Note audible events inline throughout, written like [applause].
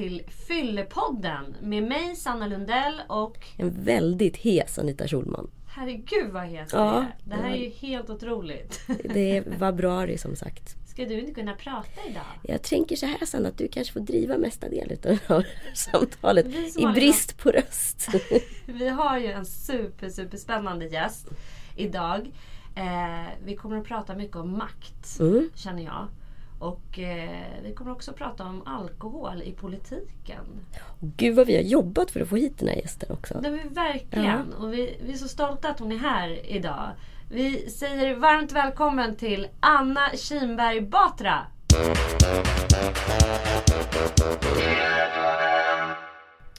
till Fyllepodden med mig Sanna Lundell och En väldigt hes Anita Schulman. Herregud vad het Ja, ja, är. Det här det var- är ju helt otroligt. [laughs] Det är [laughs] februari som sagt. Ska du inte kunna prata idag? Jag tänker så här Sanna, att du kanske får driva mesta delen av det här [laughs] samtalet i brist på röst. Vi har ju en super, super spännande gäst idag. Eh, vi kommer att prata mycket om makt, Mm. känner jag. Och eh, vi kommer också att prata om alkohol i politiken. Gud vad vi har jobbat för att få hit den här gästen också. Det är vi verkligen. Och vi, vi är så stolta att hon är här idag. Vi säger varmt välkommen till Anna Kinberg Batra.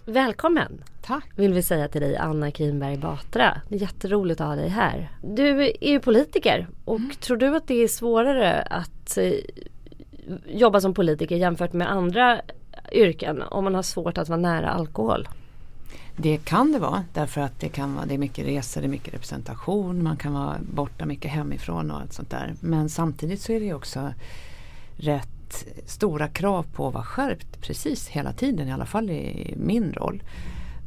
Välkommen! Tack. Vill vi säga till dig Anna Kinberg Batra. Det är jätteroligt att ha dig här. Du är ju politiker och tror du att det är svårare att eh, jobba som politiker jämfört med andra yrken om man har svårt att vara nära alkohol? Det kan det vara därför att det kan vara det är mycket resor, det är mycket representation, man kan vara borta mycket hemifrån och allt sånt där. Men samtidigt så är det också rätt stora krav på att vara skärpt precis hela tiden, i alla fall i min roll.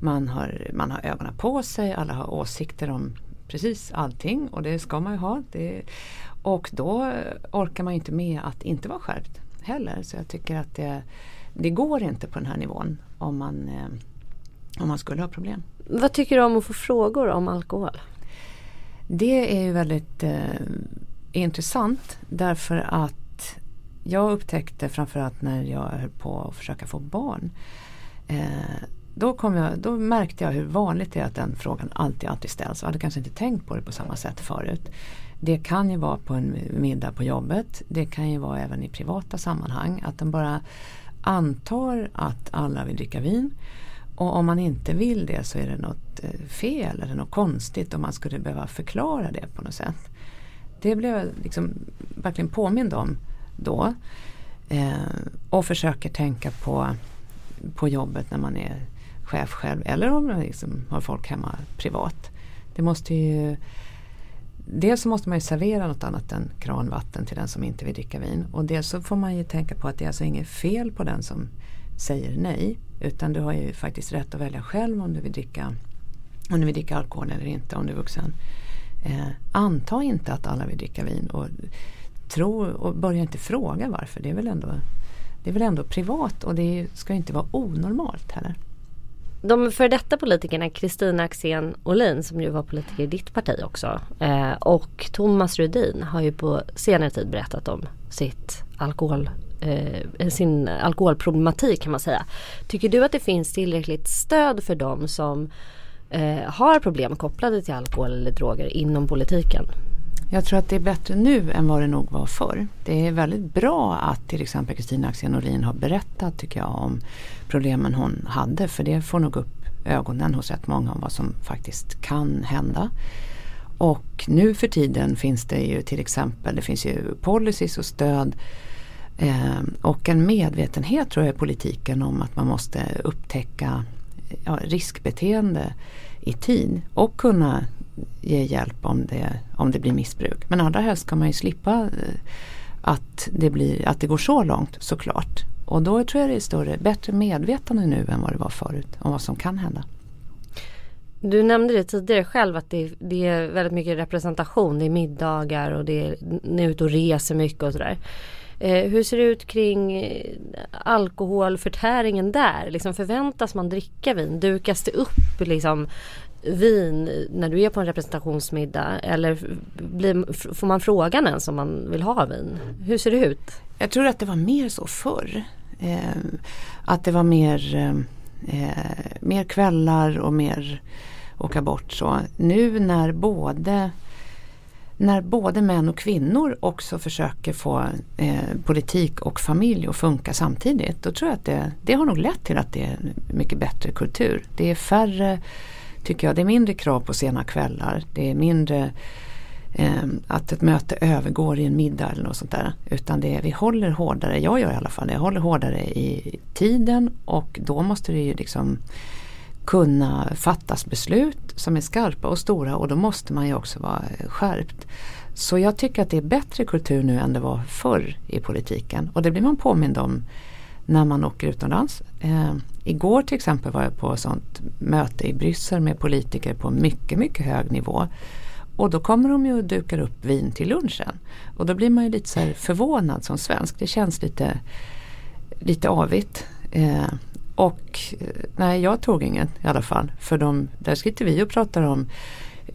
Man har, man har ögonen på sig, alla har åsikter om precis allting och det ska man ju ha. Det, och då orkar man inte med att inte vara skärpt heller. Så jag tycker att det, det går inte på den här nivån om man, eh, om man skulle ha problem. Vad tycker du om att få frågor om alkohol? Det är ju väldigt eh, intressant därför att jag upptäckte framförallt när jag höll på att försöka få barn. Eh, då, kom jag, då märkte jag hur vanligt det är att den frågan alltid, alltid ställs. Jag hade kanske inte tänkt på det på samma sätt förut. Det kan ju vara på en middag på jobbet. Det kan ju vara även i privata sammanhang. Att de bara antar att alla vill dricka vin. Och om man inte vill det så är det något eh, fel eller något konstigt om man skulle behöva förklara det på något sätt. Det blev jag liksom verkligen påmind om då. Eh, och försöker tänka på, på jobbet när man är chef själv eller om man liksom har folk hemma privat. Det måste ju Dels så måste man ju servera något annat än kranvatten till den som inte vill dricka vin. Och dels så får man ju tänka på att det är alltså inget fel på den som säger nej. Utan du har ju faktiskt rätt att välja själv om du vill dricka, om du vill dricka alkohol eller inte om du är vuxen. Eh, anta inte att alla vill dricka vin och, tro, och börja inte fråga varför. Det är väl ändå, det är väl ändå privat och det ska inte vara onormalt heller. De för detta politikerna Kristina Axén Olin som ju var politiker i ditt parti också eh, och Thomas Rudin har ju på senare tid berättat om sitt alkohol, eh, sin alkoholproblematik kan man säga. Tycker du att det finns tillräckligt stöd för dem som eh, har problem kopplade till alkohol eller droger inom politiken? Jag tror att det är bättre nu än vad det nog var förr. Det är väldigt bra att till exempel Kristina Axén Olin har berättat tycker jag om problemen hon hade. För det får nog upp ögonen hos rätt många om vad som faktiskt kan hända. Och nu för tiden finns det ju till exempel, det finns ju policies och stöd eh, och en medvetenhet tror jag i politiken om att man måste upptäcka ja, riskbeteende i tid och kunna ge hjälp om det, om det blir missbruk. Men allra helst ska man ju slippa eh, att det, blir, att det går så långt såklart. Och då tror jag det är större, bättre medvetande nu än vad det var förut om vad som kan hända. Du nämnde det tidigare själv att det, det är väldigt mycket representation. Det är middagar och det är, ni är ute och reser mycket och sådär. Eh, hur ser det ut kring eh, alkoholförtäringen där? Liksom förväntas man dricka vin? Dukas det upp liksom vin när du är på en representationsmiddag? Eller blir, får man frågan ens om man vill ha vin? Hur ser det ut? Jag tror att det var mer så förr. Eh, att det var mer, eh, mer kvällar och mer åka bort så. Nu när både när både män och kvinnor också försöker få eh, politik och familj att funka samtidigt. Då tror jag att det, det har nog lett till att det är en mycket bättre kultur. Det är färre, tycker jag, det är mindre krav på sena kvällar. Det är mindre eh, att ett möte övergår i en middag eller något sånt där. Utan det är, vi håller hårdare, jag gör i alla fall det, jag håller hårdare i tiden och då måste det ju liksom kunna fattas beslut som är skarpa och stora och då måste man ju också vara skärpt. Så jag tycker att det är bättre kultur nu än det var förr i politiken och det blir man påmind om när man åker utomlands. Eh, igår till exempel var jag på ett sånt möte i Bryssel med politiker på mycket, mycket hög nivå. Och då kommer de ju och dukar upp vin till lunchen. Och då blir man ju lite så förvånad som svensk. Det känns lite, lite avigt. Eh, och eh, nej, jag tog ingen i alla fall. För de, där sitter vi och pratar om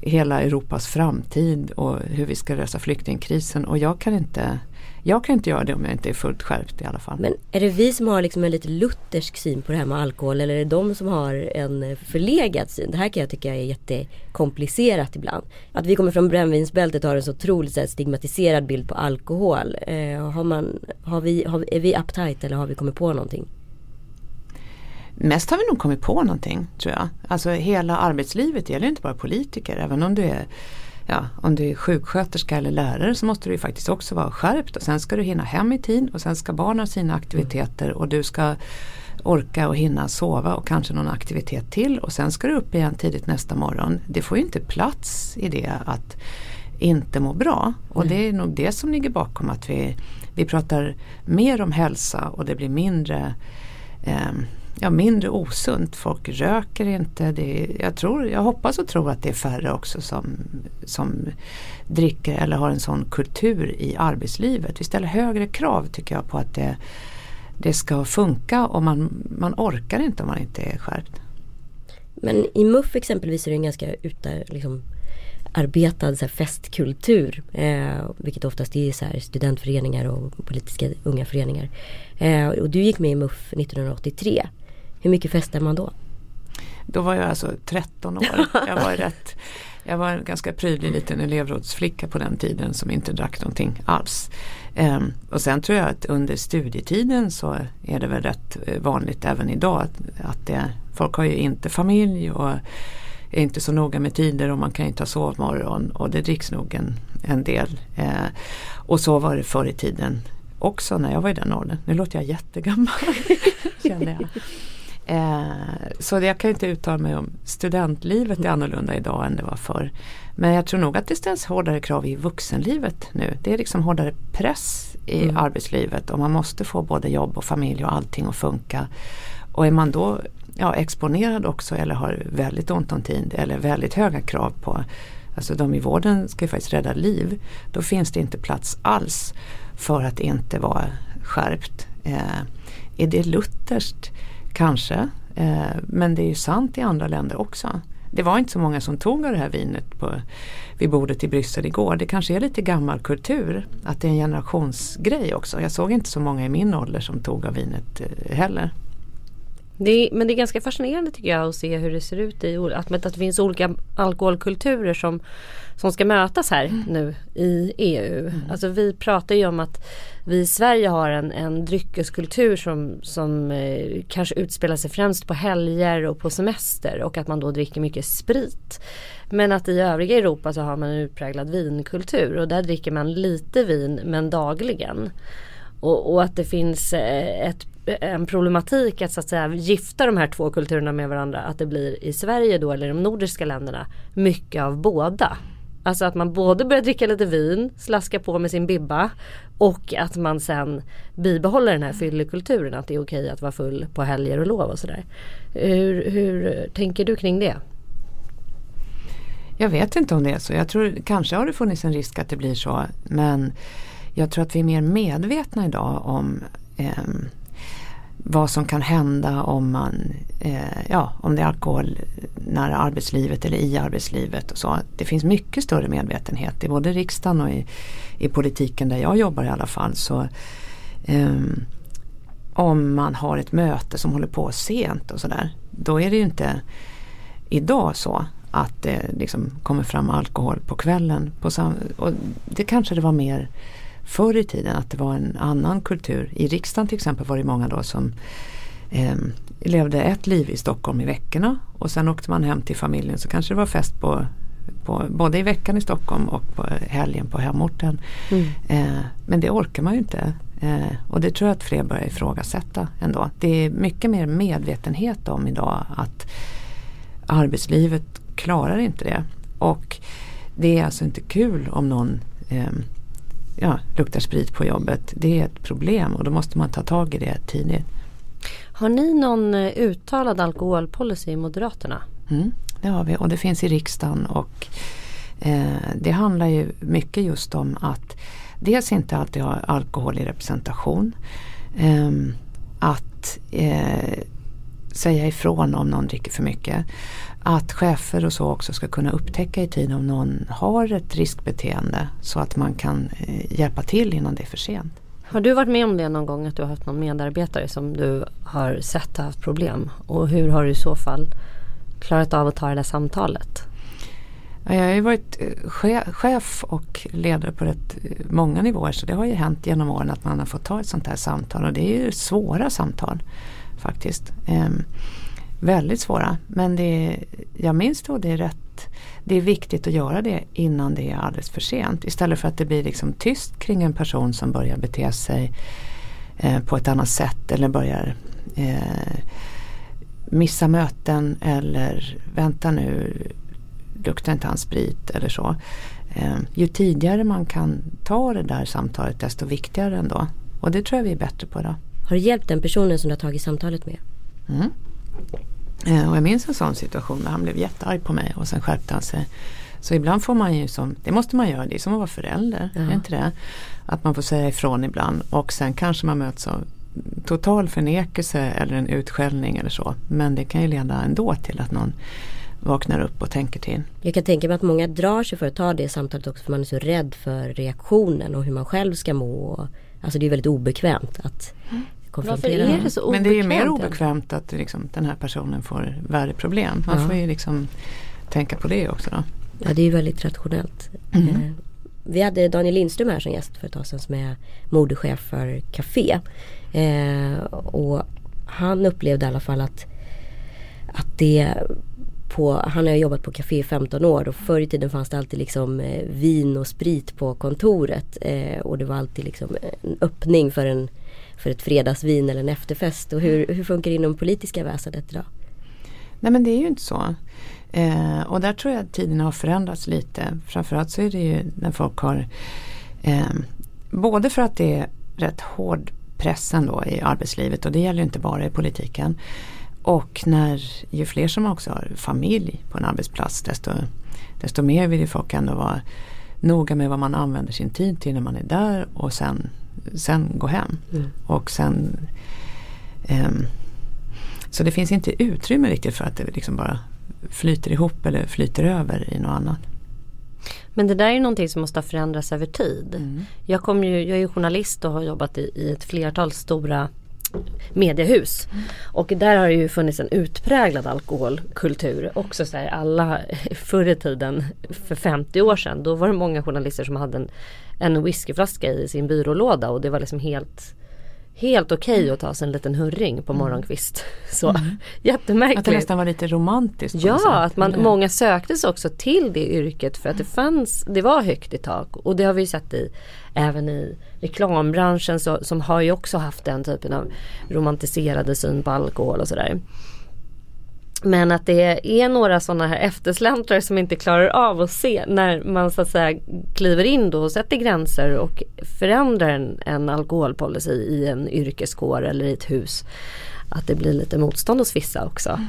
hela Europas framtid och hur vi ska lösa flyktingkrisen. Och jag kan inte jag kan inte göra det om jag inte är fullt skärpt i alla fall. Men är det vi som har liksom en lite luthersk syn på det här med alkohol eller är det de som har en förlegad syn? Det här kan jag tycka är jättekomplicerat ibland. Att vi kommer från brännvinsbältet har en så otroligt så här, stigmatiserad bild på alkohol. Eh, har man, har vi, har, är vi uptight eller har vi kommit på någonting? Mest har vi nog kommit på någonting tror jag. Alltså hela arbetslivet gäller inte bara politiker. Även om du är ja, om du är sjuksköterska eller lärare så måste du faktiskt också vara skärpt. Och sen ska du hinna hem i tid och sen ska barnen ha sina aktiviteter och du ska orka och hinna sova och kanske någon aktivitet till. Och sen ska du upp igen tidigt nästa morgon. Det får ju inte plats i det att inte må bra. Och det är nog det som ligger bakom att vi, vi pratar mer om hälsa och det blir mindre eh, ja, mindre osunt. Folk röker inte. Det är, jag, tror, jag hoppas och tror att det är färre också som, som dricker eller har en sån kultur i arbetslivet. Vi ställer högre krav tycker jag på att det, det ska funka och man, man orkar inte om man inte är skärpt. Men i MUF exempelvis är det en ganska utar, liksom, arbetad så här, festkultur. Eh, vilket oftast är så här, studentföreningar och politiska unga föreningar. Eh, och du gick med i MUF 1983. Hur mycket festar man då? Då var jag alltså 13 år. Jag var, [laughs] rätt, jag var en ganska prydlig liten elevrådsflicka på den tiden som inte drack någonting alls. Um, och sen tror jag att under studietiden så är det väl rätt eh, vanligt även idag att, att det, folk har ju inte familj och är inte så noga med tider och man kan inte ha sovmorgon och det dricks nog en, en del. Uh, och så var det förr i tiden också när jag var i den åldern. Nu låter jag jättegammal. [laughs] känner jag. Eh, så jag kan inte uttala mig om studentlivet är annorlunda idag än det var förr. Men jag tror nog att det ställs hårdare krav i vuxenlivet nu. Det är liksom hårdare press i mm. arbetslivet och man måste få både jobb och familj och allting att funka. Och är man då ja, exponerad också eller har väldigt ont om tid eller väldigt höga krav på Alltså de i vården ska ju faktiskt rädda liv. Då finns det inte plats alls för att inte vara skärpt. Eh, är det lutherskt? Kanske, eh, men det är ju sant i andra länder också. Det var inte så många som tog av det här vinet på, vid bordet i Bryssel igår. Det kanske är lite gammal kultur, att det är en generationsgrej också. Jag såg inte så många i min ålder som tog av vinet eh, heller. Det är, men det är ganska fascinerande tycker jag att se hur det ser ut i att, att det finns olika alkoholkulturer som, som ska mötas här mm. nu i EU. Mm. Alltså vi pratar ju om att vi i Sverige har en, en dryckeskultur som, som eh, kanske utspelar sig främst på helger och på semester och att man då dricker mycket sprit. Men att i övriga Europa så har man en utpräglad vinkultur och där dricker man lite vin men dagligen. Och, och, att det finns eh, ett, en problematik att så att säga gifta de här två kulturerna med varandra. Att det blir i Sverige då eller de nordiska länderna mycket av båda. Alltså att man både börjar dricka lite vin, slaska på med sin bibba och att man sen bibehåller den här fyllekulturen. Att det är okej att vara full på helger och lov och sådär. Hur, hur tänker du kring det? Jag vet inte om det är så. Jag tror kanske har det funnits en risk att det blir så. Men jag tror att vi är mer medvetna idag om eh, vad som kan hända om man, eh, ja om det är alkohol nära arbetslivet eller i arbetslivet och så. Det finns mycket större medvetenhet i både riksdagen och i, i politiken där jag jobbar i alla fall. Så eh, om man har ett möte som håller på sent och sådär, då är det ju inte idag så att det liksom kommer fram alkohol på kvällen. På sam och det kanske det var mer förr i tiden att det var en annan kultur. I riksdagen till exempel var det många då som eh, levde ett liv i Stockholm i veckorna och sen åkte man hem till familjen så kanske det var fest på, på både i veckan i Stockholm och på helgen på hemorten. Mm. Eh, men det orkar man ju inte. Eh, och det tror jag att fler börjar ifrågasätta ändå. Det är mycket mer medvetenhet om idag att arbetslivet klarar inte det. Och det är alltså inte kul om någon eh, ja, luktar sprit på jobbet. Det är ett problem och då måste man ta tag i det tidigt. Har ni någon eh, uttalad alkoholpolicy i Moderaterna? Mm, det har vi och det finns i riksdagen och eh, det handlar ju mycket just om att dels inte alltid ha alkohol i representation. Eh, att eh, säga ifrån om någon dricker för mycket. Att chefer och så också ska kunna upptäcka i tid om någon har ett riskbeteende så att man kan eh, hjälpa till innan det är för sent. Har du varit med om det någon gång att du har haft någon medarbetare som du har sett har haft problem? Och hur har du i så fall klarat av att ta det där samtalet? Jag har ju varit eh, chef och ledare på rätt eh, många nivåer så det har ju hänt genom åren att man har fått ta ett sånt här samtal och det är ju svåra samtal faktiskt. Ehm, väldigt svåra men det, jag minns då det är rätt det är viktigt att göra det innan det är alldeles för sent. Istället för att det blir liksom tyst kring en person som börjar bete sig eh, på ett annat sätt eller börjar eh, missa möten eller vänta nu, luktar inte han sprit eller så. Eh, ju tidigare man kan ta det där samtalet desto viktigare ändå. Och det tror jag vi är bättre på då. Har du hjälpt den personen som du har tagit samtalet med? Mm. Eh, och jag minns en sån situation där han blev jättearg på mig och sen skärpte han sig. Så ibland får man ju som, det måste man göra, det är som att vara förälder. Ja. Är inte det? Att man får säga ifrån ibland och sen kanske man möts av total förnekelse eller en utskällning eller så. Men det kan ju leda ändå till att någon vaknar upp och tänker till. Jag kan tänka mig att många drar sig för att ta det samtalet också för man är så rädd för reaktionen och hur man själv ska må. Alltså det är väldigt obekvämt att mm konfrontera Varför är det så obekvämt? Men det är ju mer obekvämt att liksom, den här personen får värre problem. Man ja. får ju liksom tänka på det också då. Ja det är ju väldigt rationellt. Mm. Eh, vi hade Daniel Lindström här som gäst för ett tag sedan som är modechef för Café. Eh, och han upplevde i alla fall att, att det på, han har jobbat på Café i 15 år och förr i tiden fanns det alltid liksom eh, vin och sprit på kontoret. Eh, och det var alltid liksom en öppning för en för ett fredagsvin eller en efterfest. Och hur, hur funkar det inom politiska väsendet idag? Nej men det är ju inte så. Eh, och där tror jag att tiderna har förändrats lite. Framförallt så är det ju när folk har eh, Både för att det är rätt hård press ändå i arbetslivet och det gäller inte bara i politiken. Och när ju fler som också har familj på en arbetsplats desto, desto mer vill ju folk ändå vara noga med vad man använder sin tid till när man är där och sen sen gå hem. Mm. Och sen um, Så det finns inte utrymme riktigt för att det liksom bara flyter ihop eller flyter över i något annat. Men det där är ju någonting som måste ha förändrats över tid. Mm. Jag, kom ju, jag är ju journalist och har jobbat i, i ett flertal stora mediehus. Mm. Och där har det ju funnits en utpräglad alkoholkultur. Också så här, alla förr i tiden, för 50 år sedan, då var det många journalister som hade en, en whiskyflaska i sin byrålåda och det var liksom helt Helt okej okay att ta sig en liten hurring på mm. morgonkvist. [laughs] Så mm. jättemärkligt. Att det nästan var lite romantiskt. Ja, att man, många sökte sig också till det yrket för att det fanns, det var högt i tak. Och det har vi sett i, även i reklambranschen så, som har ju också haft den typen av romantiserade syn på alkohol och sådär. Men att det är några sådana här eftersläntrare som inte klarar av att se när man så att säga kliver in då och sätter gränser och förändrar en, en alkoholpolicy i en yrkeskår eller i ett hus. Att det blir lite motstånd hos vissa också. Mm.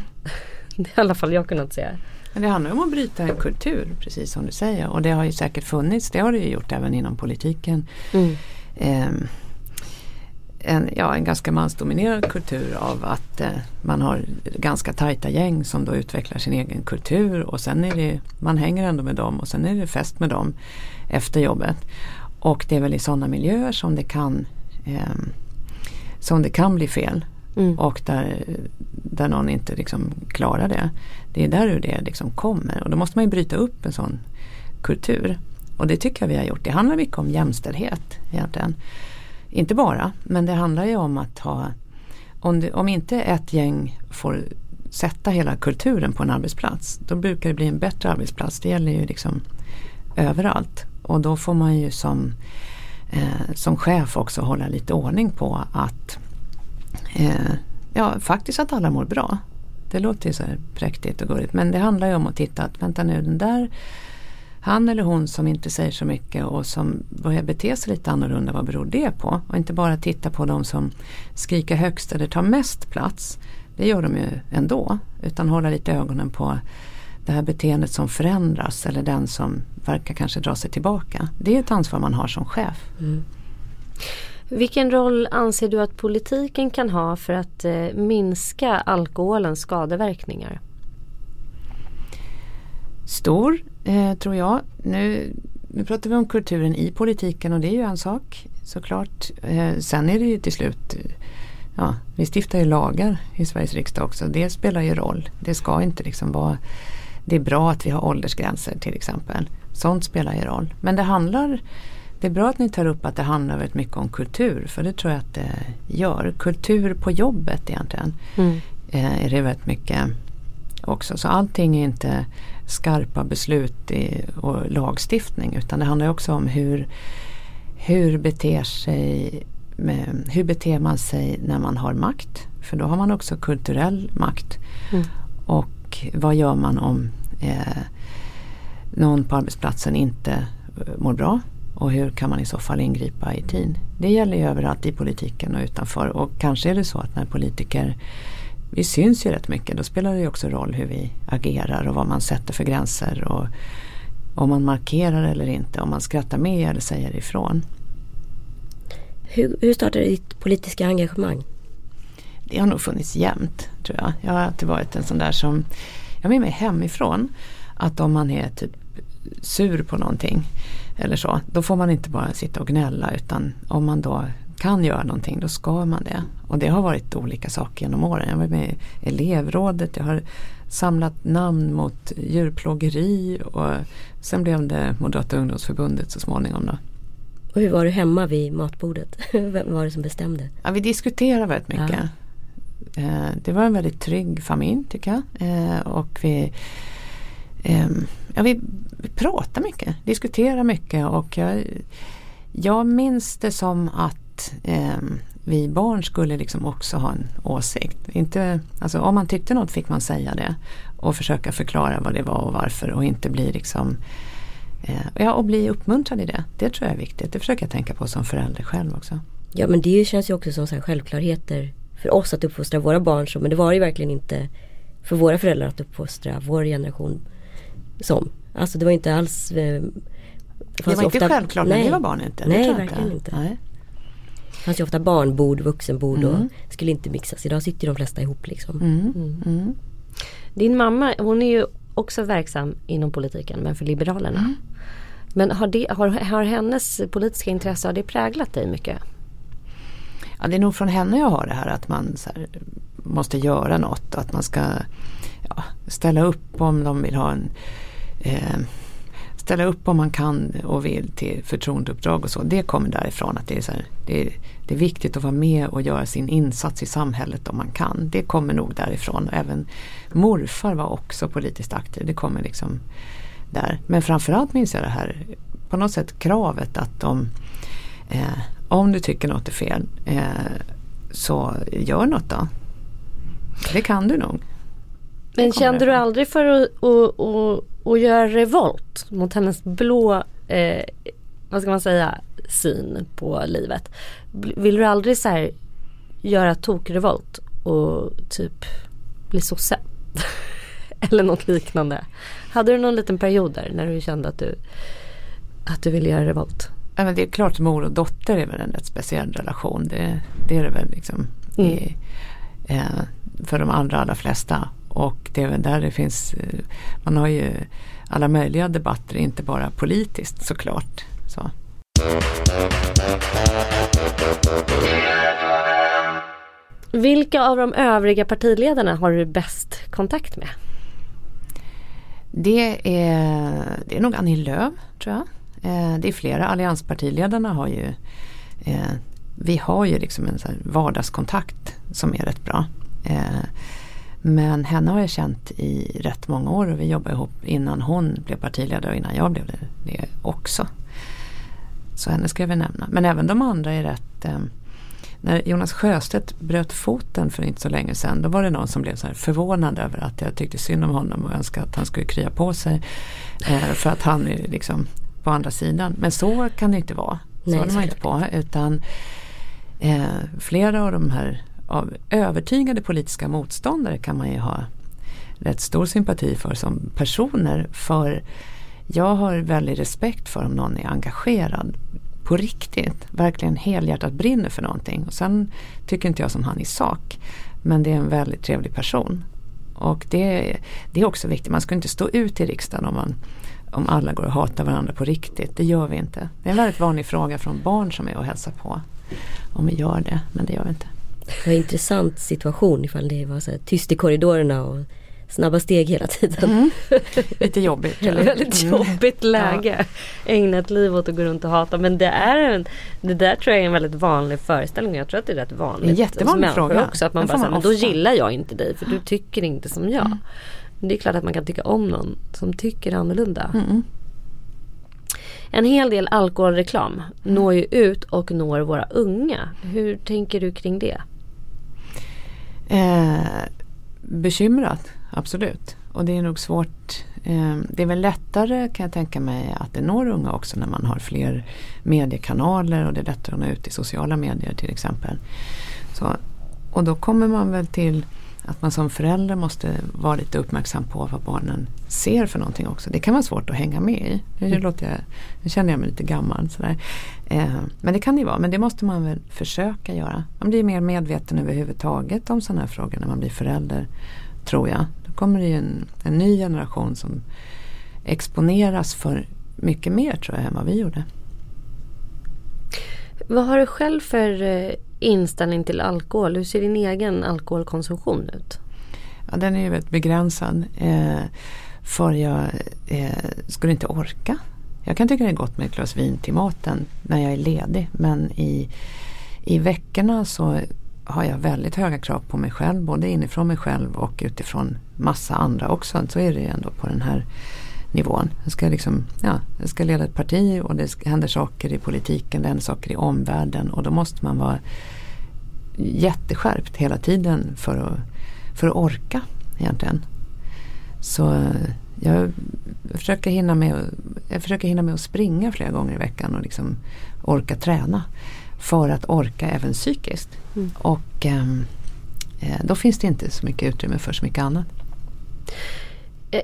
[laughs] Det har i alla fall jag kunnat se. Men det handlar om att bryta en kultur precis som du säger och det har ju säkert funnits, det har det ju gjort även inom politiken. Mm. Um, en, ja, en ganska mansdominerad kultur av att eh, man har ganska tajta gäng som då utvecklar sin egen kultur och sen är det, man hänger ändå med dem och sen är det fest med dem efter jobbet. Och det är väl i sådana miljöer som det kan, eh, som det kan bli fel. Mm. Och där, där någon inte liksom klarar det. Det är där det liksom kommer och då måste man ju bryta upp en sån kultur. Och det tycker jag vi har gjort. Det handlar mycket om jämställdhet egentligen. Inte bara, men det handlar ju om att ha om, det, om inte ett gäng får sätta hela kulturen på en arbetsplats då brukar det bli en bättre arbetsplats. Det gäller ju liksom överallt. Och då får man ju som, eh, som chef också hålla lite ordning på att eh, ja, faktiskt att alla mår bra. Det låter ju så här präktigt och gulligt men det handlar ju om att titta att vänta nu den där han eller hon som inte säger så mycket och som börjar bete sig lite annorlunda, vad beror det på? Och inte bara titta på de som skriker högst eller tar mest plats. Det gör de ju ändå. Utan hålla lite ögonen på det här beteendet som förändras eller den som verkar kanske dra sig tillbaka. Det är ett ansvar man har som chef. Mm. Vilken roll anser du att politiken kan ha för att eh, minska alkoholens skadeverkningar? Stor, eh, tror jag. Nu, nu pratar vi om kulturen i politiken och det är ju en sak såklart. Eh, sen är det ju till slut ja, vi stiftar ju lagar i Sveriges riksdag också. Det spelar ju roll. Det ska inte liksom vara Det är bra att vi har åldersgränser till exempel. Sånt spelar ju roll. Men det handlar det är bra att ni tar upp att det handlar väldigt mycket om kultur för det tror jag att det gör. Kultur på jobbet egentligen mm. Eh, är det väldigt mycket också. Så allting är inte skarpa beslut i, och lagstiftning utan det handlar också om hur, hur beter sig med, hur beter man sig när man har makt? För då har man också kulturell makt. Mm. Och vad gör man om eh, någon på arbetsplatsen inte eh, mår bra? Och hur kan man i så fall ingripa i tid? Det gäller ju överallt i politiken och utanför. Och kanske är det så att när politiker vi syns ju rätt mycket. Då spelar det ju också roll hur vi agerar och vad man sätter för gränser. Och om man markerar eller inte. Om man skrattar med eller säger ifrån. Hur, hur startade ditt politiska engagemang? Det har nog funnits jämt tror jag. Jag har alltid varit en sån där som, jag har med mig hemifrån att om man är typ sur på någonting eller så, då får man inte bara sitta och gnälla utan om man då kan göra någonting då ska man det. Och det har varit olika saker genom åren. Jag var med i elevrådet, jag har samlat namn mot djurplågeri och sen blev det Moderata ungdomsförbundet så småningom. Då. Och hur var du hemma vid matbordet? [laughs] Vem var det som bestämde? Ja, vi diskuterade väldigt mycket. Ja. Eh, det var en väldigt trygg familj tycker jag. Eh, och vi, ehm, ja, vi, vi pratade mycket, diskuterade mycket och jag, jag minns det som att ehm, vi barn skulle liksom också ha en åsikt. Inte, alltså om man tyckte något fick man säga det och försöka förklara vad det var och varför och inte bli liksom Eh, ja, och bli uppmuntrad i det. Det tror jag är viktigt. Det försöker jag tänka på som förälder själv också. Ja men det känns ju också som så självklarheter för oss att uppfostra våra barn så. Men det var ju verkligen inte för våra föräldrar att uppfostra vår generation som. Alltså det var inte alls eh, det, var inte ofta, självklart när vi var barn inte. Nej, verkligen inte. Nej. Det fanns ju ofta barnbord, vuxenbord mm. och skulle inte mixas. Idag sitter de flesta ihop liksom. Mm. Mm. mm. Din mamma hon är ju också verksam inom politiken men för Liberalerna. Mm. Men har, det, har, har hennes politiska intresse har det präglat dig mycket? Ja, det är nog från henne jag har det här att man här, måste göra något. Att man ska ja, ställa upp om de vill ha en eh, ställa upp om man kan och vill till förtroendeuppdrag och så. Det kommer därifrån att det är, så här, det, är, det är viktigt att vara med och göra sin insats i samhället om man kan. Det kommer nog därifrån. Även morfar var också politiskt aktiv. Det kommer liksom där. Men framförallt minns jag det här på något sätt kravet att de, eh, om du tycker något är fel eh, så gör något då. Det kan du nog. Men kände du aldrig för att, att, att, att göra revolt mot hennes blå, eh, vad ska man säga, syn på livet? Vill du aldrig så här göra tokrevolt och typ bli sosse? [laughs] Eller något liknande. Hade du någon liten period där när du kände att du, att du ville göra revolt? Ja, men det är klart mor och dotter är väl en rätt speciell relation. Det, det är det väl liksom mm. i, eh, för de allra, allra flesta. Och det är där det finns, eh, man har ju alla möjliga debatter, inte bara politiskt såklart. Så. Vilka av de övriga partiledarna har du bäst kontakt med? Det är, det är nog Annie Lööf tror jag. Eh, det är flera, allianspartiledarna har ju eh, Vi har ju liksom en vardagskontakt som är rätt bra. Eh, men henne har jag känt i rätt många år och vi jobbade ihop innan hon blev partiledare och innan jag blev det, också. Så henne ska jag väl nämna. Men även de andra är rätt när Jonas Sjöstedt bröt foten för inte så länge sedan då var det någon som blev så förvånad över att jag tyckte synd om honom och önskade att han skulle krya på sig. Eh, för att han är liksom på andra sidan. Men så kan det inte vara. Så håller man inte på. Utan eh, flera av de här av övertygade politiska motståndare kan man ju ha rätt stor sympati för som personer. För jag har väldigt respekt för om någon är engagerad på riktigt, verkligen helhjärtat brinner för någonting. Och sen tycker inte jag som han i sak. Men det är en väldigt trevlig person. Och det, det är också viktigt, man ska inte stå ut i riksdagen om, man, om alla går och hatar varandra på riktigt. Det gör vi inte. Det är en väldigt vanlig fråga från barn som är och hälsar på. Om vi gör det, men det gör vi inte. Det var en intressant situation ifall det var så tyst i korridorerna och snabba steg hela tiden. Mm. [laughs] Lite jobbigt. Eller väldigt mm. jobbigt läge. Ja. Ägna ett liv åt att gå runt och hata. Men det, är en, det där tror jag är en väldigt vanlig föreställning. Jag tror att det är rätt vanligt. En jättevanlig fråga. Också, att man bara säger, men då gillar jag inte dig för du tycker inte som jag. Mm. Det är klart att man kan tycka om någon som tycker annorlunda. Mm. En hel del alkoholreklam mm. når ju ut och når våra unga. Hur tänker du kring det? Eh, bekymrat absolut. Och det är nog svårt. Eh, det är väl lättare kan jag tänka mig att det når unga också när man har fler mediekanaler och det är lättare att nå ut i sociala medier till exempel. Så, och då kommer man väl till att man som förälder måste vara lite uppmärksam på vad barnen ser för någonting också. Det kan vara svårt att hänga med i. Nu, mm. låter jag, nu känner jag mig lite gammal. Sådär. Eh, men det kan det vara, men det måste man väl försöka göra. Man blir mer medveten överhuvudtaget om sådana här frågor när man blir förälder tror jag. Då kommer det en, en ny generation som exponeras för mycket mer tror jag än vad vi gjorde. Vad har du själv för eh, inställning till alkohol? Hur ser din egen alkoholkonsumtion ut? Ja, den är ju väldigt begränsad. Eh, för jag eh, skulle inte orka. Jag kan tycka det är gott med ett glas vin till maten när jag är ledig. Men i, i veckorna så har jag väldigt höga krav på mig själv. Både inifrån mig själv och utifrån massa andra också. Så är det ju ändå på den här nivån. Jag ska, liksom, ja, jag ska leda ett parti och det händer saker i politiken, det händer saker i omvärlden och då måste man vara jätteskärpt hela tiden för att, för att orka egentligen. Så jag försöker hinna med, jag försöker hinna med att springa flera gånger i veckan och liksom orka träna. För att orka även psykiskt. Mm. Och ehm, eh, då finns det inte så mycket utrymme för så mycket annat.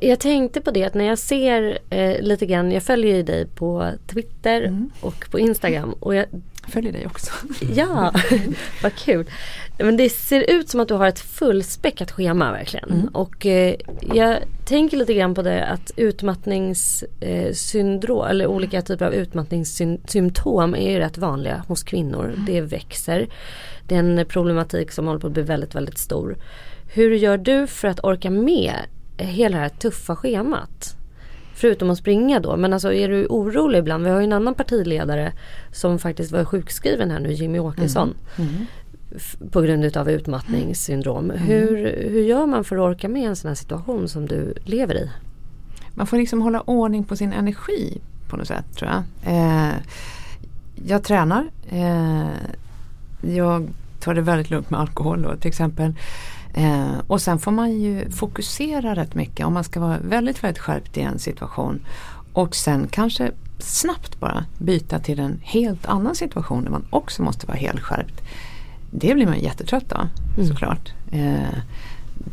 Jag tänkte på det att när jag ser eh, lite grann, jag följer ju dig på Twitter mm. och på Instagram. Och jag följer dig också. [laughs] Ja, [laughs] vad kul. Men det ser ut som att du har ett fullspäckat schema verkligen. Mm. Och eh, jag tänker lite grann på det att utmattningssyndrom eh, eller olika typer av utmattningssymptom är ju rätt vanliga hos kvinnor. Mm. Det växer. Det är en problematik som håller på att bli väldigt, väldigt stor. Hur gör du för att orka med hela det här tuffa schemat? Förutom att springa då. Men alltså är du orolig ibland? Vi har ju en annan partiledare som faktiskt var sjukskriven här nu, Jimmy Åkesson. Mm. Mm. På grund av utmattningssyndrom. Mm. Hur, hur gör man för att orka med en sån här situation som du lever i? Man får liksom hålla ordning på sin energi på något sätt tror jag. Eh, jag tränar. Eh, jag tar det väldigt lugnt med alkohol då, till exempel. Eh, och sen får man ju fokusera rätt mycket om man ska vara väldigt, väldigt skärpt i en situation. Och sen kanske snabbt bara byta till en helt annan situation där man också måste vara helt skärpt. Det blir man jättetrött av mm. såklart. Eh,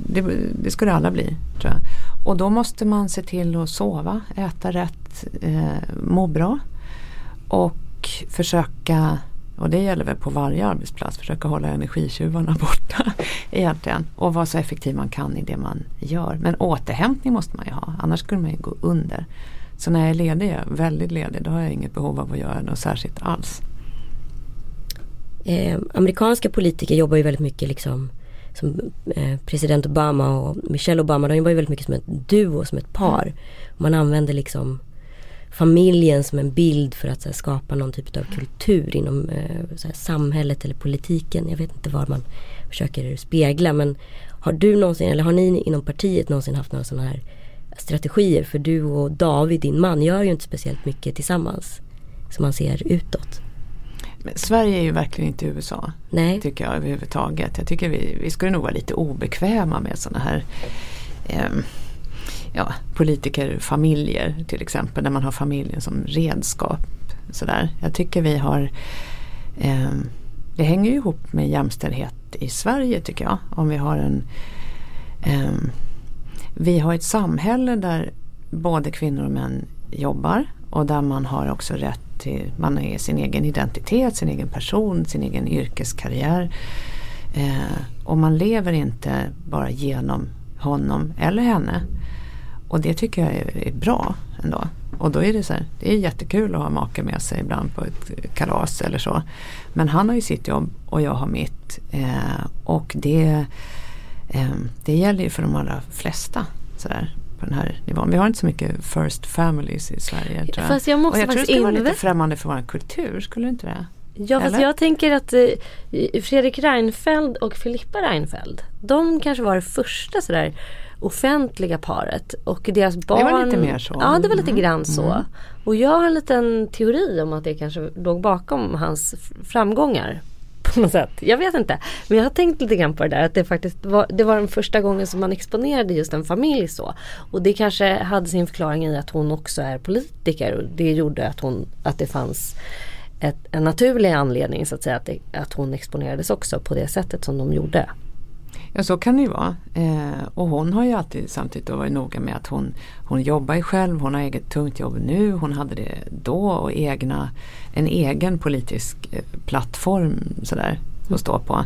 det, det skulle alla bli tror jag. Och då måste man se till att sova, äta rätt, eh, må bra. Och försöka och det gäller väl på varje arbetsplats, försöka hålla energitjuvarna [laughs] borta egentligen. Och vara så effektiv man kan i det man gör. Men återhämtning måste man ju ha, annars skulle man ju gå under. Så när jag är ledig, väldigt ledig, då har jag inget behov av att göra något särskilt alls. Eh, amerikanska politiker jobbar ju väldigt mycket liksom som eh, president Obama och Michelle Obama, de jobbar ju väldigt mycket som ett duo, som ett par. Man använder liksom familjen som en bild för att här, skapa någon typ av kultur inom eh, här, samhället eller politiken. Jag vet inte vad man försöker spegla men har du någonsin eller har ni inom partiet någonsin haft några sådana här strategier? För du och David, din man, gör ju inte speciellt mycket tillsammans som man ser utåt. Men Sverige är ju verkligen inte USA. Nej. Tycker jag överhuvudtaget. Jag tycker vi, vi skulle nog vara lite obekväma med sådana här eh, ja, politikerfamiljer till exempel. Där man har familjen som redskap. Sådär. Jag tycker vi har eh, Det hänger ju ihop med jämställdhet i Sverige tycker jag. Om vi har en eh, Vi har ett samhälle där både kvinnor och män jobbar och där man har också rätt till, man är sin egen identitet, sin egen person, sin egen yrkeskarriär. Eh, och man lever inte bara genom honom eller henne. Och det tycker jag är, är bra ändå. Och då är det så här, det är jättekul att ha make med sig ibland på ett kalas eller så. Men han har ju sitt jobb och jag har mitt. Eh, och det, eh, det gäller ju för de allra flesta. Sådär på den här nivån. Vi har inte så mycket first families i Sverige. Tror jag. Fast jag måste och jag tror det skulle vara lite främmande för vår kultur, skulle det inte det? Ja fast jag tänker att eh, Fredrik Reinfeldt och Filippa Reinfeldt De kanske var det första sådär offentliga paret och deras barn var lite mer så. Ja det var lite Mm. grann så. Mm. Och jag har en liten teori om att det kanske låg bakom hans framgångar. [laughs] På något sätt. Jag vet inte. Men jag har tänkt lite grann på det där att det faktiskt var, det var den första gången som man exponerade just en familj så. Och det kanske hade sin förklaring i att hon också är politiker och det gjorde att, hon, att det fanns ett, en naturlig anledning så att säga att, det, att hon exponerades också på det sättet som de gjorde. Ja så kan det ju vara. Eh, och hon har ju alltid samtidigt varit noga med att hon, hon jobbar ju själv, hon har eget tungt jobb nu, hon hade det då och egna, en egen politisk eh, plattform sådär att stå på.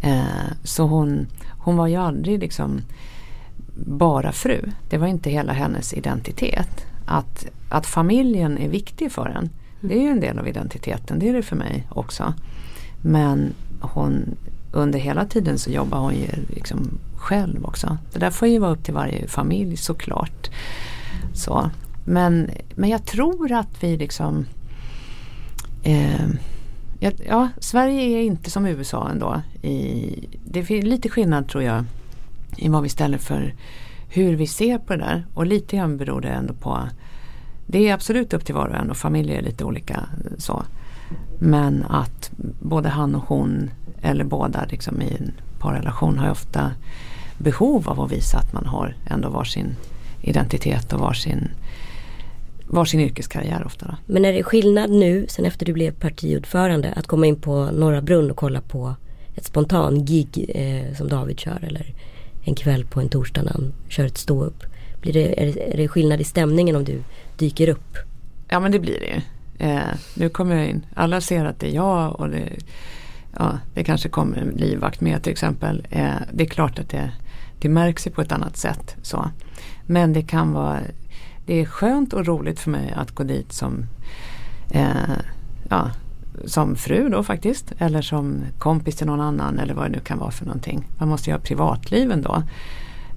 Eh, så hon, hon var ju aldrig liksom bara fru. Det var inte hela hennes identitet. Att, att familjen är viktig för en. Det är ju en del av identiteten, det är det för mig också. Men hon, under hela tiden så jobbar hon ju liksom själv också. Det där får ju vara upp till varje familj såklart. Så. Men, men jag tror att vi liksom eh, ja, Sverige är inte som USA ändå. I, det är lite skillnad tror jag i vad vi ställer för hur vi ser på det där. Och lite grann beror det ändå på det är absolut upp till var och en och familjer är lite olika så. Men att både han och hon eller båda liksom i en parrelation har ju ofta behov av att visa att man har ändå varsin identitet och varsin, varsin yrkeskarriär ofta. Då. Men är det skillnad nu sen efter du blev partiordförande att komma in på Norra Brunn och kolla på ett spontan gig eh, som David kör eller en kväll på en torsdag när han kör ett ståupp? Blir det, är, det, är det skillnad i stämningen om du dyker upp? Ja men det blir det ju. Eh, nu kommer jag in, alla ser att det är jag och det, ja, det kanske kommer en livvakt med till exempel. Eh, det är klart att det, det märks ju på ett annat sätt. Så. Men det kan vara, det är skönt och roligt för mig att gå dit som eh, ja, som fru då faktiskt. Eller som kompis till någon annan eller vad det nu kan vara för någonting. Man måste ju ha privatliv ändå.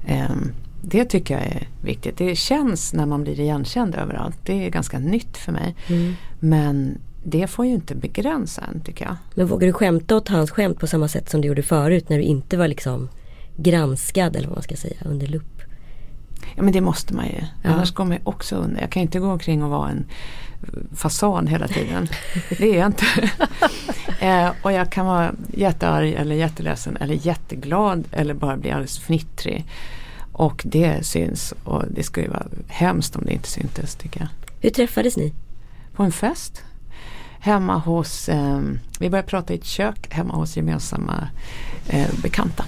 Eh, det tycker jag är viktigt. Det känns när man blir igenkänd överallt. Det är ganska nytt för mig. Mm. Men det får ju inte begränsa en tycker jag. Men vågar du skämta åt hans skämt på samma sätt som du gjorde förut när du inte var liksom granskad eller vad man ska säga under lupp? Ja men det måste man ju. Ja. Annars man ju också under. Jag kan inte gå omkring och vara en fasan hela tiden. [laughs] det är jag inte. [laughs] eh, och jag kan vara jättearg eller jätteledsen eller jätteglad eller bara bli alldeles fnittrig. Och det syns och det skulle ju vara hemskt om det inte syntes tycker jag. Hur träffades ni? På en fest. Hemma hos, eh, vi började prata i ett kök hemma hos gemensamma eh, bekanta.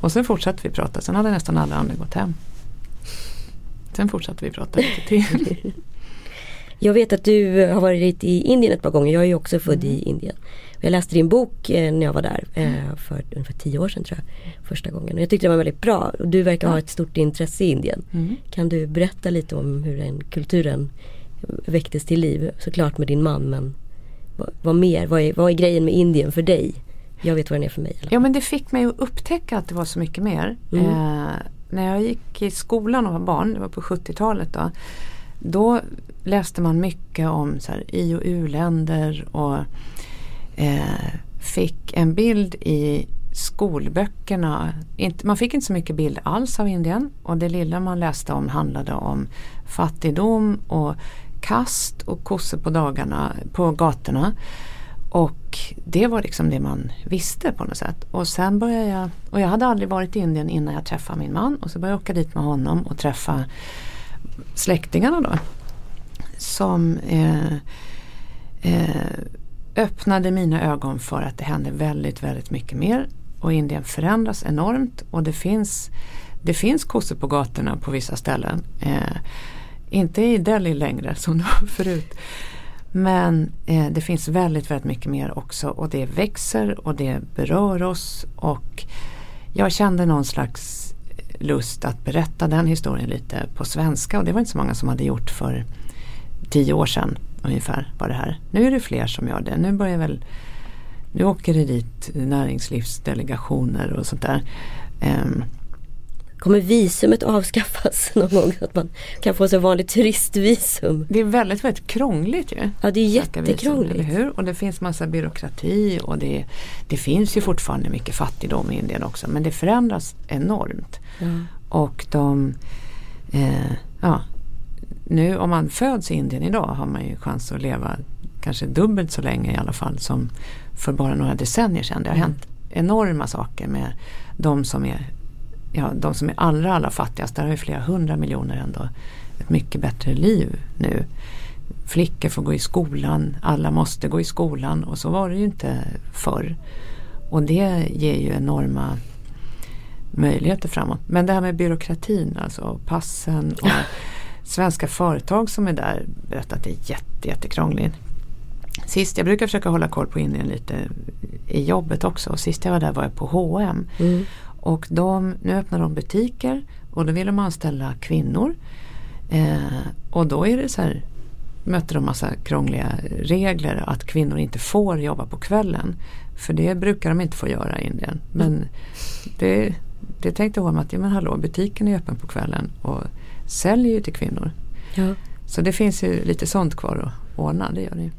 Och sen fortsatte vi prata, sen hade nästan alla andra gått hem. Sen fortsatte vi prata lite till. [laughs] Jag vet att du har varit i Indien ett par gånger. Jag är ju också född i Indien. Jag läste din bok eh, när jag var där eh, för ungefär tio år sedan tror jag. Första gången. Och jag tyckte den var väldigt bra. Och du verkar ha ett stort intresse i Indien. Mm. Kan du berätta lite om hur den kulturen väcktes till liv? Såklart med din man men vad, vad mer? Vad är, vad är grejen med Indien för dig? Jag vet vad den är för mig. Ja men det fick mig att upptäcka att det var så mycket mer. Mm. Eh, när jag gick i skolan och var barn, det var på 70-talet då. Då läste man mycket om så här, i och u-länder och eh, fick en bild i skolböckerna. Inte, man fick inte så mycket bild alls av Indien och det lilla man läste om handlade om fattigdom och kast och kossor på dagarna på gatorna. Och det var liksom det man visste på något sätt. Och sen började jag, och jag hade aldrig varit i Indien innan jag träffade min man. Och så började jag åka dit med honom och träffa släktingarna då. Som eh, eh, öppnade mina ögon för att det hände väldigt, väldigt mycket mer. Och Indien förändras enormt och det finns, det finns kossor på gatorna på vissa ställen. Eh, inte i Delhi längre som det var förut. Men eh, det finns väldigt, väldigt mycket mer också och det växer och det berör oss. Och jag kände någon slags lust att berätta den historien lite på svenska och det var inte så många som hade gjort för tio år sedan ungefär var det här. Nu är det fler som gör det. Nu börjar väl nu åker det dit näringslivsdelegationer och sånt där. Eh, Kommer visumet avskaffas [laughs] någon gång? Så att man kan få sig vanligt turistvisum? Det är väldigt, väldigt krångligt ju. Ja, det är jättekrångligt. Visum, hur? Och det finns massa byråkrati och det, det finns ju fortfarande mycket fattigdom i Indien också. Men det förändras enormt. Ja. Och de, eh, ja, nu om man föds i Indien idag har man ju chans att leva kanske dubbelt så länge i alla fall som för bara några decennier sedan. Det har mm. hänt enorma saker med de som är ja, de som är allra, allra fattigast, där har ju flera hundra miljoner ändå ett mycket bättre liv nu. Flickor får gå i skolan, alla måste gå i skolan och så var det ju inte förr. Och det ger ju enorma möjligheter framåt. Men det här med byråkratin, alltså passen och svenska företag som är där berättar att det är jätte, jättekrångligt. Sist, jag brukar försöka hålla koll på Indien lite i jobbet också. Sist jag var där var jag på H&M. Mm. Och de, nu öppnar de butiker och då vill de anställa kvinnor. Eh, och då är det så här, möter de massa krångliga regler att kvinnor inte får jobba på kvällen. För det brukar de inte få göra i Indien. Men det, det tänkte hon att, ja men hallå butiken är öppen på kvällen och säljer ju till kvinnor. Ja. Så det finns ju lite sånt kvar att ordna, det gör det ju.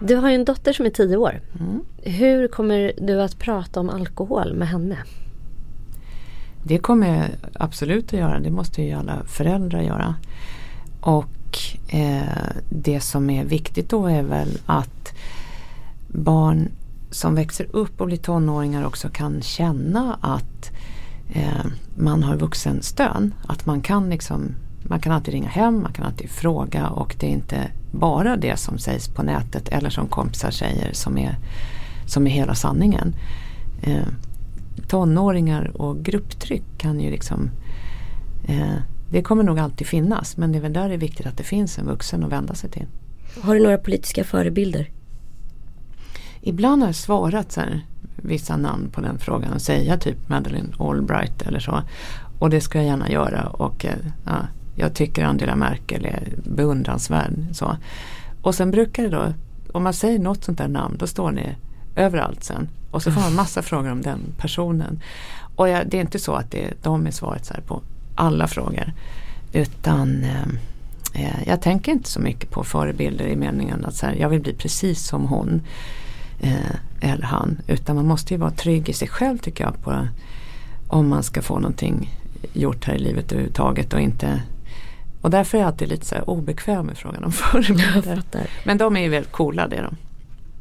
Du har ju en dotter som är tio år. Mm. Hur kommer du att prata om alkohol med henne? Det kommer jag absolut att göra. Det måste ju alla föräldrar göra. Och eh, det som är viktigt då är väl att barn som växer upp och blir tonåringar också kan känna att eh, man har vuxenstöd. Att man kan liksom man kan alltid ringa hem, man kan alltid fråga och det är inte bara det som sägs på nätet eller som kompisar säger som är, som är hela sanningen. Eh, tonåringar och grupptryck kan ju liksom eh, det kommer nog alltid finnas men det är väl där det är viktigt att det finns en vuxen att vända sig till. Har du några politiska förebilder? Ibland har jag svarat så här, vissa namn på den frågan och säga typ Madeleine Albright eller så. Och det ska jag gärna göra. Och, eh, ja, jag tycker Angela Merkel är beundransvärd. Så. Och sen brukar det då, om man säger något sånt där namn, då står ni överallt sen. Och så får man massa [laughs] frågor om den personen. Och jag, det är inte så att det, de är svaret så på alla frågor. Utan eh, eh, jag tänker inte så mycket på förebilder i meningen att så här, jag vill bli precis som hon. Eh, eller han. Utan man måste ju vara trygg i sig själv tycker jag. På, om man ska få någonting gjort här i livet överhuvudtaget och inte och därför är jag alltid lite så obekväm med frågan om [laughs] förebilder. Men de är ju väldigt coola det är de.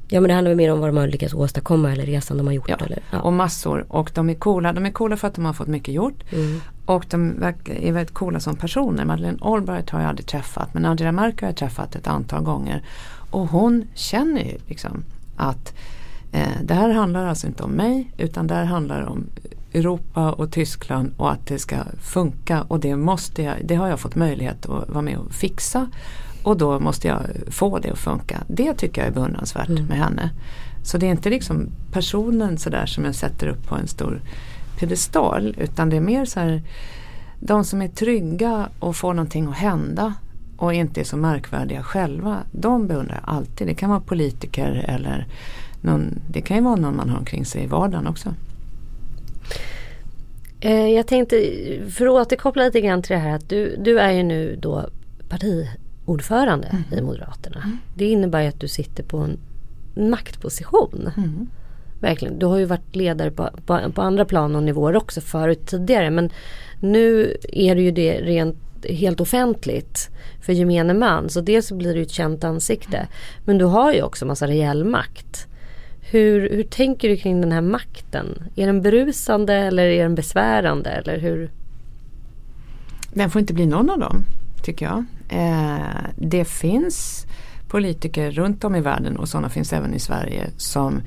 Ja men det handlar mer om vad de har lyckats åstadkomma eller resan de har gjort. Ja, eller, ja. och massor. Och de är coola. De är coola för att de har fått mycket gjort. Mm. Och de är väldigt coola som personer. Madeleine Albright har jag aldrig träffat. Men Angela Merkel har jag träffat ett antal gånger. Och hon känner ju liksom att eh, det här handlar alltså inte om mig. Utan det här handlar om Europa och Tyskland och att det ska funka och det måste jag, det har jag fått möjlighet att vara med och fixa och då måste jag få det att funka. Det tycker jag är beundransvärt mm. med henne. Så det är inte liksom personen sådär som jag sätter upp på en stor pedestal utan det är mer så här de som är trygga och får någonting att hända och inte är så märkvärdiga själva. De beundrar jag alltid. Det kan vara politiker eller någon, det kan ju vara någon man har omkring sig i vardagen också. Eh, jag tänkte, för att återkoppla lite grann till det här att du, du är ju nu då partiordförande mm. i Moderaterna. Mm. Det innebär ju att du sitter på en maktposition. Mm. Verkligen. Du har ju varit ledare på, på, på, andra plan och nivåer också förut tidigare men nu är du ju det rent helt offentligt för gemene man. Så dels blir du ett känt ansikte. Men du har ju också massa reell makt. Hur, hur tänker du kring den här makten? Är den berusande eller är den besvärande? Eller hur? Den får inte bli någon av dem, tycker jag. Eh, det finns politiker runt om i världen och sådana finns även i Sverige som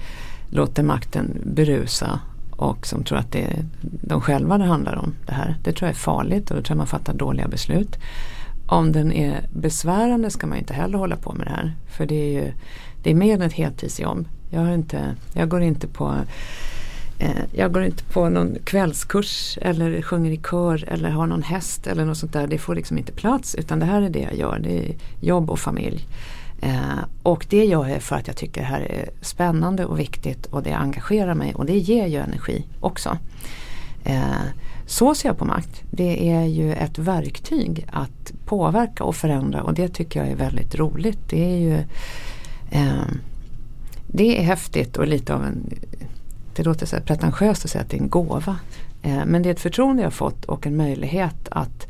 låter makten berusa och som tror att det är de själva det handlar om det här. Det tror jag är farligt och då tror jag man fattar dåliga beslut. Om den är besvärande ska man inte heller hålla på med det här. För det är ju det är mer än ett heltidsjobb. Jag, har inte, jag går inte på eh, jag går inte på någon kvällskurs eller sjunger i kör eller har någon häst eller något sånt där. Det får liksom inte plats utan det här är det jag gör. Det är jobb och familj. Eh, och det gör jag för att jag tycker det här är spännande och viktigt och det engagerar mig och det ger ju energi också. Eh, så ser jag på makt. Det är ju ett verktyg att påverka och förändra och det tycker jag är väldigt roligt. Det är ju eh, det är häftigt och lite av en, det låter så här pretentiöst att säga att det är en gåva. Eh, men det är ett förtroende jag fått och en möjlighet att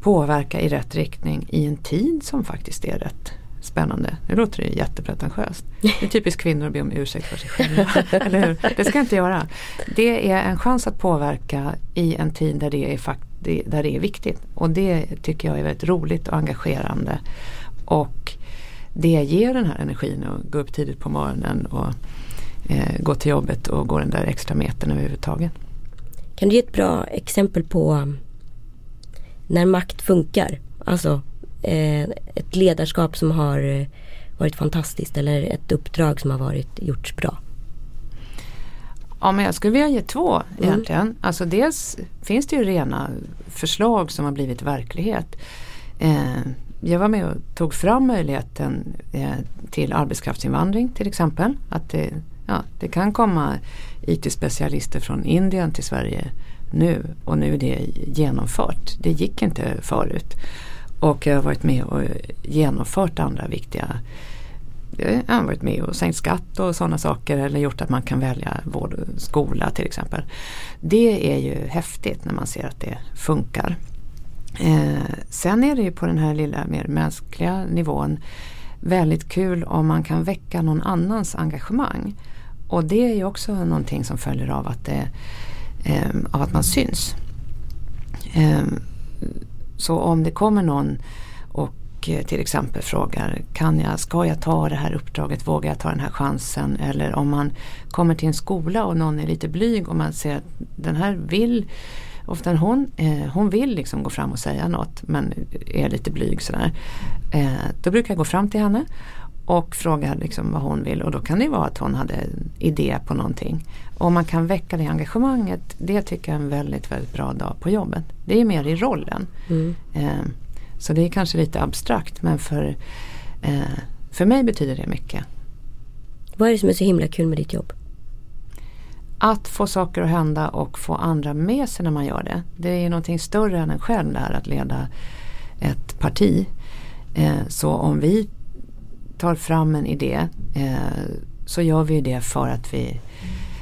påverka i rätt riktning i en tid som faktiskt är rätt spännande. Nu låter det jättepretentiöst. Det är typiskt kvinnor att be om ursäkt för sig själva. [laughs] eller hur? Det ska jag inte göra. Det är en chans att påverka i en tid där det är, där det är viktigt. Och det tycker jag är väldigt roligt och engagerande. Och det ger den här energin att gå upp tidigt på morgonen och eh, gå till jobbet och gå den där extra metern överhuvudtaget. Kan du ge ett bra exempel på um, när makt funkar? Alltså eh, ett ledarskap som har eh, varit fantastiskt eller ett uppdrag som har varit gjorts bra? Ja men jag skulle vilja ge två mm. egentligen. Mm. Alltså dels finns det ju rena förslag som har blivit verklighet. Eh, jag var med och tog fram möjligheten eh, till arbetskraftsinvandring till exempel. Att det, ja, det kan komma IT-specialister från Indien till Sverige nu och nu är det genomfört. Det gick inte förut. Och jag har varit med och genomfört andra viktiga eh, jag har varit med och sänkt skatt och sådana saker eller gjort att man kan välja vård och skola till exempel. Det är ju häftigt när man ser att det funkar. Eh, sen är det ju på den här lilla mer mänskliga nivån väldigt kul om man kan väcka någon annans engagemang. Och det är ju också någonting som följer av att, det, eh, av att man syns. Eh, så om det kommer någon och eh, till exempel frågar kan jag, ska jag ta det här uppdraget, vågar jag ta den här chansen? Eller om man kommer till en skola och någon är lite blyg och man ser att den här vill Ofta hon, eh, hon vill liksom gå fram och säga något men är lite blyg sådär. Eh, då brukar jag gå fram till henne och fråga liksom vad hon vill och då kan det vara att hon hade idé på någonting. Och om man kan väcka det engagemanget, det tycker jag är en väldigt, väldigt bra dag på jobbet. Det är mer i rollen. Mm. Eh, så det är kanske lite abstrakt men för, eh, för mig betyder det mycket. Vad är det som är så himla kul med ditt jobb? Att få saker att hända och få andra med sig när man gör det. Det är någonting större än en själv där att leda ett parti. Eh, så om vi tar fram en idé eh, så gör vi det för att vi,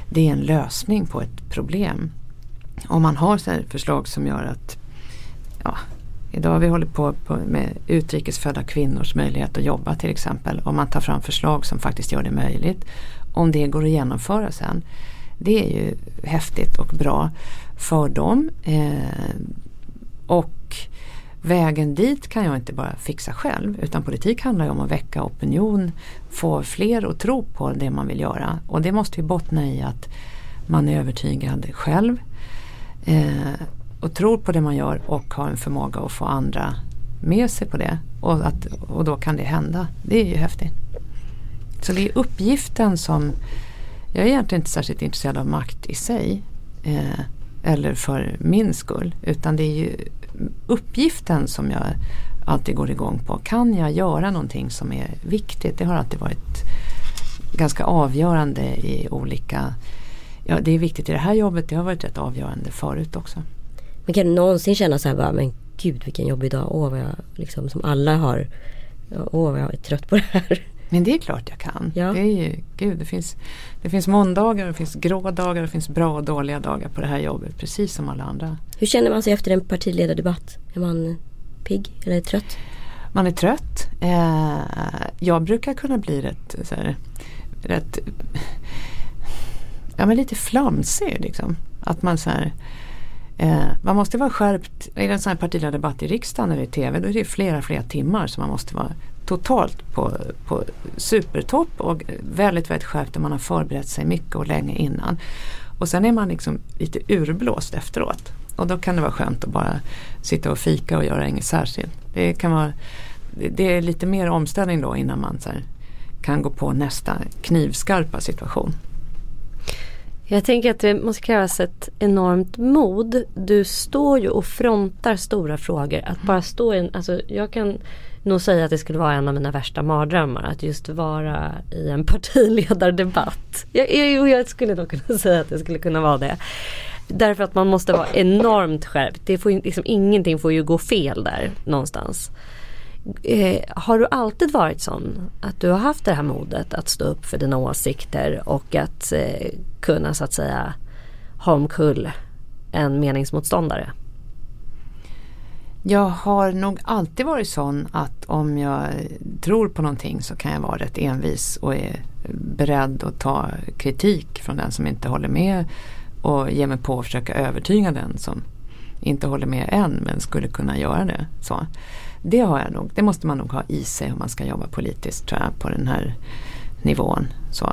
det är en lösning på ett problem. Om man har så förslag som gör att ja, Idag har vi hållit på, på med utrikesfödda kvinnors möjlighet att jobba till exempel. Om man tar fram förslag som faktiskt gör det möjligt. Om det går att genomföra sen. Det är ju häftigt och bra för dem. Eh, och vägen dit kan jag inte bara fixa själv utan politik handlar ju om att väcka opinion, få fler att tro på det man vill göra. Och det måste ju bottna i att man är övertygad själv eh, och tror på det man gör och har en förmåga att få andra med sig på det. Och, att, och då kan det hända. Det är ju häftigt. Så det är uppgiften som jag är egentligen inte särskilt intresserad av makt i sig. Eh, eller för min skull. Utan det är ju uppgiften som jag alltid går igång på. Kan jag göra någonting som är viktigt? Det har alltid varit ganska avgörande i olika Ja, det är viktigt i det här jobbet. Det har varit rätt avgörande förut också. Men kan du någonsin känna så här bara, men gud vilken jobbig dag. Åh vad jag liksom som alla har. Åh vad jag är trött på det här. Men det är klart jag kan. Ja. Det, är ju, gud, det, finns, det finns måndagar, det finns grå dagar, det finns bra och dåliga dagar på det här jobbet. Precis som alla andra. Hur känner man sig efter en partiledardebatt? Är man pigg eller trött? Man är trött. Eh, jag brukar kunna bli rätt, så här, rätt ja, men lite flamsig. Liksom. Att man så här, eh, man måste vara skärpt. I en sån här partiledardebatt i riksdagen eller i tv då är det flera, flera timmar som man måste vara totalt på, på supertopp och väldigt, väldigt skärpt och man har förberett sig mycket och länge innan. Och sen är man liksom lite urblåst efteråt. Och då kan det vara skönt att bara sitta och fika och göra inget särskilt. Det, kan vara, det är lite mer omställning då innan man här, kan gå på nästa knivskarpa situation. Jag tänker att det måste krävas ett enormt mod. Du står ju och frontar stora frågor. Att bara stå i en, alltså jag kan nog säga att det skulle vara en av mina värsta mardrömmar. Att just vara i en partiledardebatt. Jag, jag, jag skulle nog kunna [laughs] säga att det skulle kunna vara det. Därför att man måste vara enormt skärpt. Det får, liksom, ingenting får ju gå fel där någonstans. Eh, har du alltid varit sån? Att du har haft det här modet att stå upp för dina åsikter och att eh, kunna så att säga ha omkull en meningsmotståndare? Jag har nog alltid varit sån att om jag tror på någonting så kan jag vara rätt envis och är beredd att ta kritik från den som inte håller med och ge mig på att försöka övertyga den som inte håller med än men skulle kunna göra det. Så. Det har jag nog, det måste man nog ha i sig om man ska jobba politiskt tror jag, på den här nivån. Så.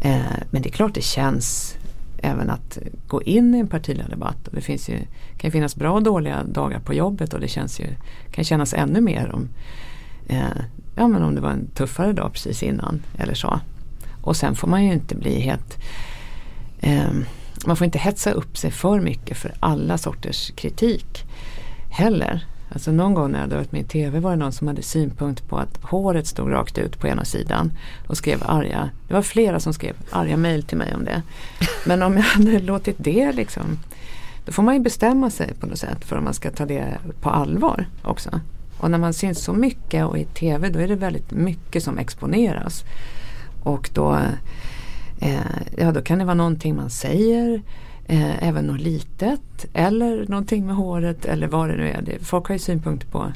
Eh, men det är klart det känns även att gå in i en partiledardebatt. det finns ju, kan finnas bra och dåliga dagar på jobbet och det känns ju, kan kännas ännu mer om, eh, ja, men om det var en tuffare dag precis innan eller så. Och sen får man ju inte bli helt eh, man får inte hetsa upp sig för mycket för alla sorters kritik heller. Alltså någon gång när jag hade varit med i TV var det någon som hade synpunkt på att håret stod rakt ut på ena sidan och skrev arga, det var flera som skrev arga mejl till mig om det. Men om jag hade låtit det liksom, då får man ju bestämma sig på något sätt för om man ska ta det på allvar också. Och när man syns så mycket och i TV då är det väldigt mycket som exponeras. Och då, eh, ja, då kan det vara någonting man säger eh, även något litet eller någonting med håret eller vad det nu är. Det, folk har ju synpunkter på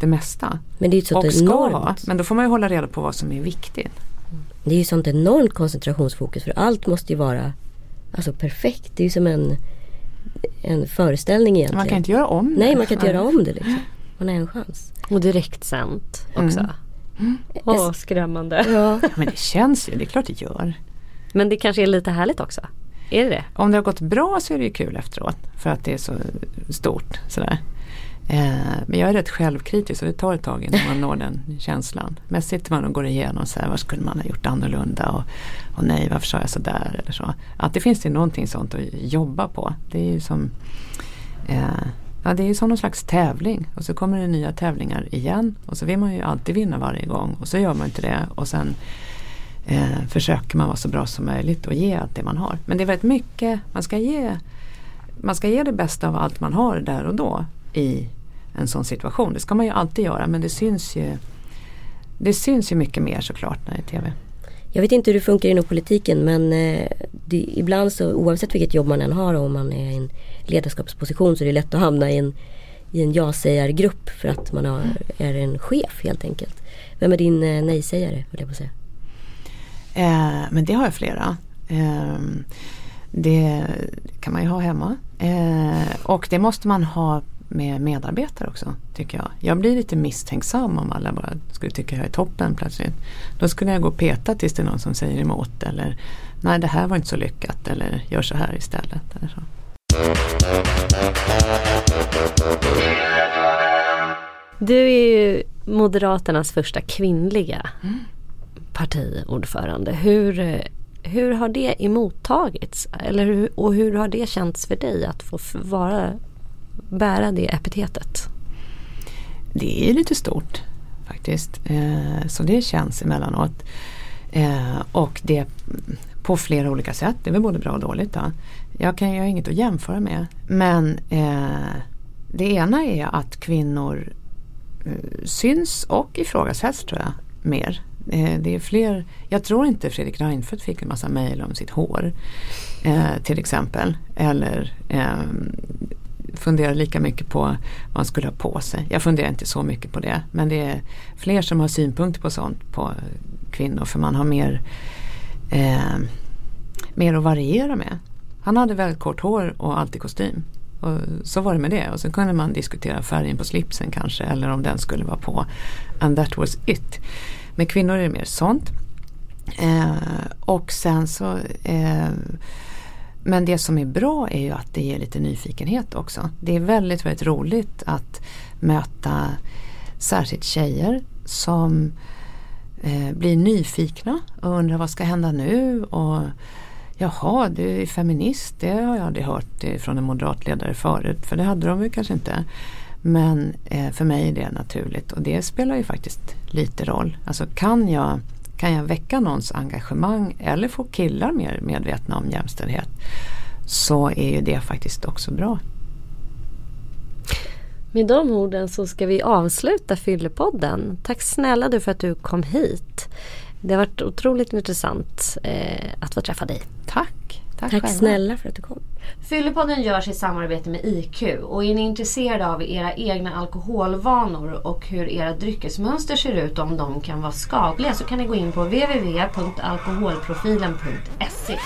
det mesta. Men det är ju sånt och ska enormt. ha, men då får man ju hålla reda på vad som är viktigt. Det är ju sånt enormt koncentrationsfokus för allt måste ju vara alltså perfekt. Det är ju som en, en föreställning egentligen. Man kan inte göra om det. Nej, man kan inte göra om det liksom. Man har en chans. Och direktsänt också. Mm. Åh, skrämmande. Ja. Ja, men det känns ju, det är klart det gör. Men det kanske är lite härligt också. Är det det? Om det har gått bra så är det ju kul efteråt för att det är så stort. Sådär. Eh, men jag är rätt självkritisk och det tar ett tag innan man når den känslan. Men sitter man och går igenom så här, vad skulle man ha gjort annorlunda och, och nej varför sa jag sådär eller så. Att det finns ju någonting sånt att jobba på. Det är ju som eh, Ja, det är ju som någon slags tävling och så kommer det nya tävlingar igen och så vill man ju alltid vinna varje gång och så gör man inte det och sen eh, försöker man vara så bra som möjligt och ge allt det man har. Men det är väldigt mycket, man ska ge, man ska ge det bästa av allt man har där och då i en sån situation. Det ska man ju alltid göra men det syns ju det syns ju mycket mer såklart när det är TV. Jag vet inte hur det funkar inom politiken men eh, det, ibland så oavsett vilket jobb man än har om man är i en ledarskapsposition så är det lätt att hamna i en, i en ja-sägargrupp för att man har, är en chef helt enkelt. Vem är din eh, nej-sägare? jag på säga? Eh, men det har jag flera. Eh, det kan man ju ha hemma. Eh, och det måste man ha med medarbetare också tycker jag. Jag blir lite misstänksam om alla bara skulle tycka jag är toppen plötsligt. Då skulle jag gå och peta tills det är någon som säger emot eller nej det här var inte så lyckat eller gör så här istället. Eller så. Du är ju Moderaternas första kvinnliga partiordförande. Hur, hur har det emottagits? Eller och hur har det känts för dig att få vara, bära det epitetet? Det är lite stort faktiskt. Eh, så det känns emellanåt. Eh, och det på flera olika sätt. Det är väl både bra och dåligt. Då. Jag, kan, ju har inget att jämföra med. Men eh, det ena är att kvinnor syns och ifrågasätts tror jag mer. Eh, det är fler, jag tror inte Fredrik Reinfeldt fick en massa mejl om sitt hår. Eh, till exempel. Eller eh, funderar lika mycket på vad man skulle ha på sig. Jag funderar inte så mycket på det. Men det är fler som har synpunkter på sånt på kvinnor. För man har mer, eh, mer att variera med. Han hade väldigt kort hår och alltid kostym. Och så var det med det. Och så kunde man diskutera färgen på slipsen kanske. Eller om den skulle vara på. And that was it. Med kvinnor är det mer sånt. Eh, och sen så eh, men det som är bra är ju att det ger lite nyfikenhet också. Det är väldigt, väldigt roligt att möta särskilt tjejer som eh, blir nyfikna och undrar vad ska hända nu? Och Jaha, du är feminist, det har jag aldrig hört från en moderatledare förut. För det hade de ju kanske inte. Men eh, för mig är det naturligt och det spelar ju faktiskt lite roll. Alltså kan jag kan jag väcka någons engagemang eller få killar mer medvetna om jämställdhet så är ju det faktiskt också bra. Med de orden så ska vi avsluta Fyllepodden. Tack snälla du för att du kom hit. Det har varit otroligt intressant eh, att få träffa dig. Tack. Tack, Tack snälla för att du kom. Fyllepodden görs i samarbete med IQ och är ni intresserade av era egna alkoholvanor och hur era dryckesmönster ser ut om de kan vara skadliga så kan ni gå in på www.alkoholprofilen.se